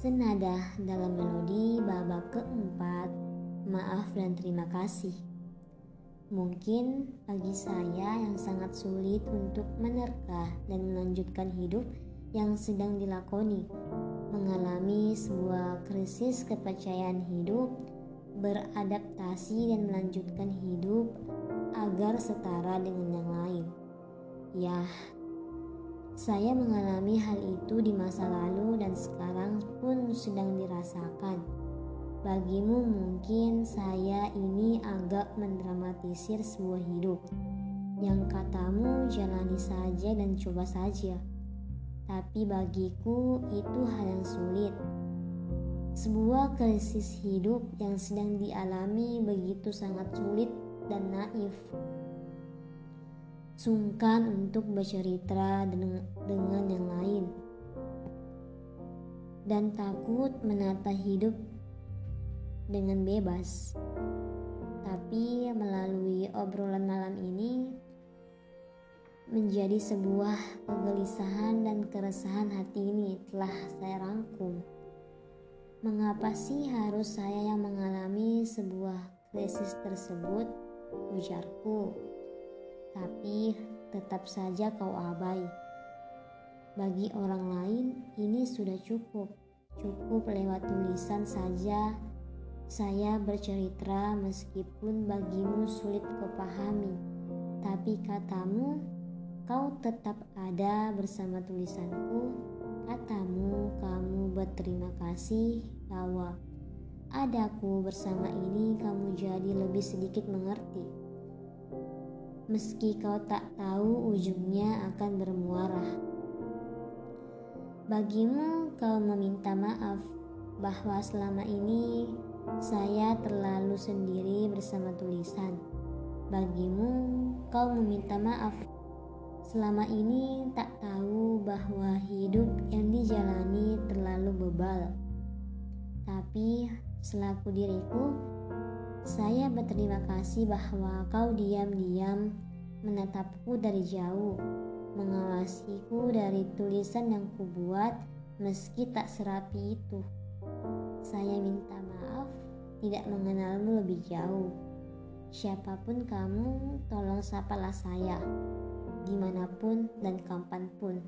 senada dalam melodi babak keempat, maaf dan terima kasih. Mungkin bagi saya yang sangat sulit untuk menerka dan melanjutkan hidup yang sedang dilakoni, mengalami sebuah krisis kepercayaan hidup, beradaptasi dan melanjutkan hidup agar setara dengan yang lain. Ya, saya mengalami hal sedang dirasakan. Bagimu mungkin saya ini agak mendramatisir sebuah hidup. Yang katamu jalani saja dan coba saja. Tapi bagiku itu hal yang sulit. Sebuah krisis hidup yang sedang dialami begitu sangat sulit dan naif sungkan untuk bercerita dengan yang lain, dan takut menata hidup dengan bebas. Tapi melalui obrolan malam ini menjadi sebuah kegelisahan dan keresahan hati ini telah saya rangkum. Mengapa sih harus saya yang mengalami sebuah krisis tersebut? Ujarku tapi tetap saja kau abai. Bagi orang lain, ini sudah cukup. Cukup lewat tulisan saja saya bercerita meskipun bagimu sulit kepahami. Tapi katamu, kau tetap ada bersama tulisanku. Katamu, kamu berterima kasih bahwa adaku bersama ini kamu jadi lebih sedikit mengerti meski kau tak tahu ujungnya akan bermuara. Bagimu, kau meminta maaf bahwa selama ini saya terlalu sendiri bersama tulisan. Bagimu, kau meminta maaf selama ini tak tahu bahwa hidup yang dijalani terlalu bebal. Tapi selaku diriku, saya berterima kasih bahwa kau diam-diam menatapku dari jauh, mengawasiku dari tulisan yang kubuat meski tak serapi itu. Saya minta maaf tidak mengenalmu lebih jauh. Siapa pun kamu, tolong sapalah saya, di mana pun dan kapan pun.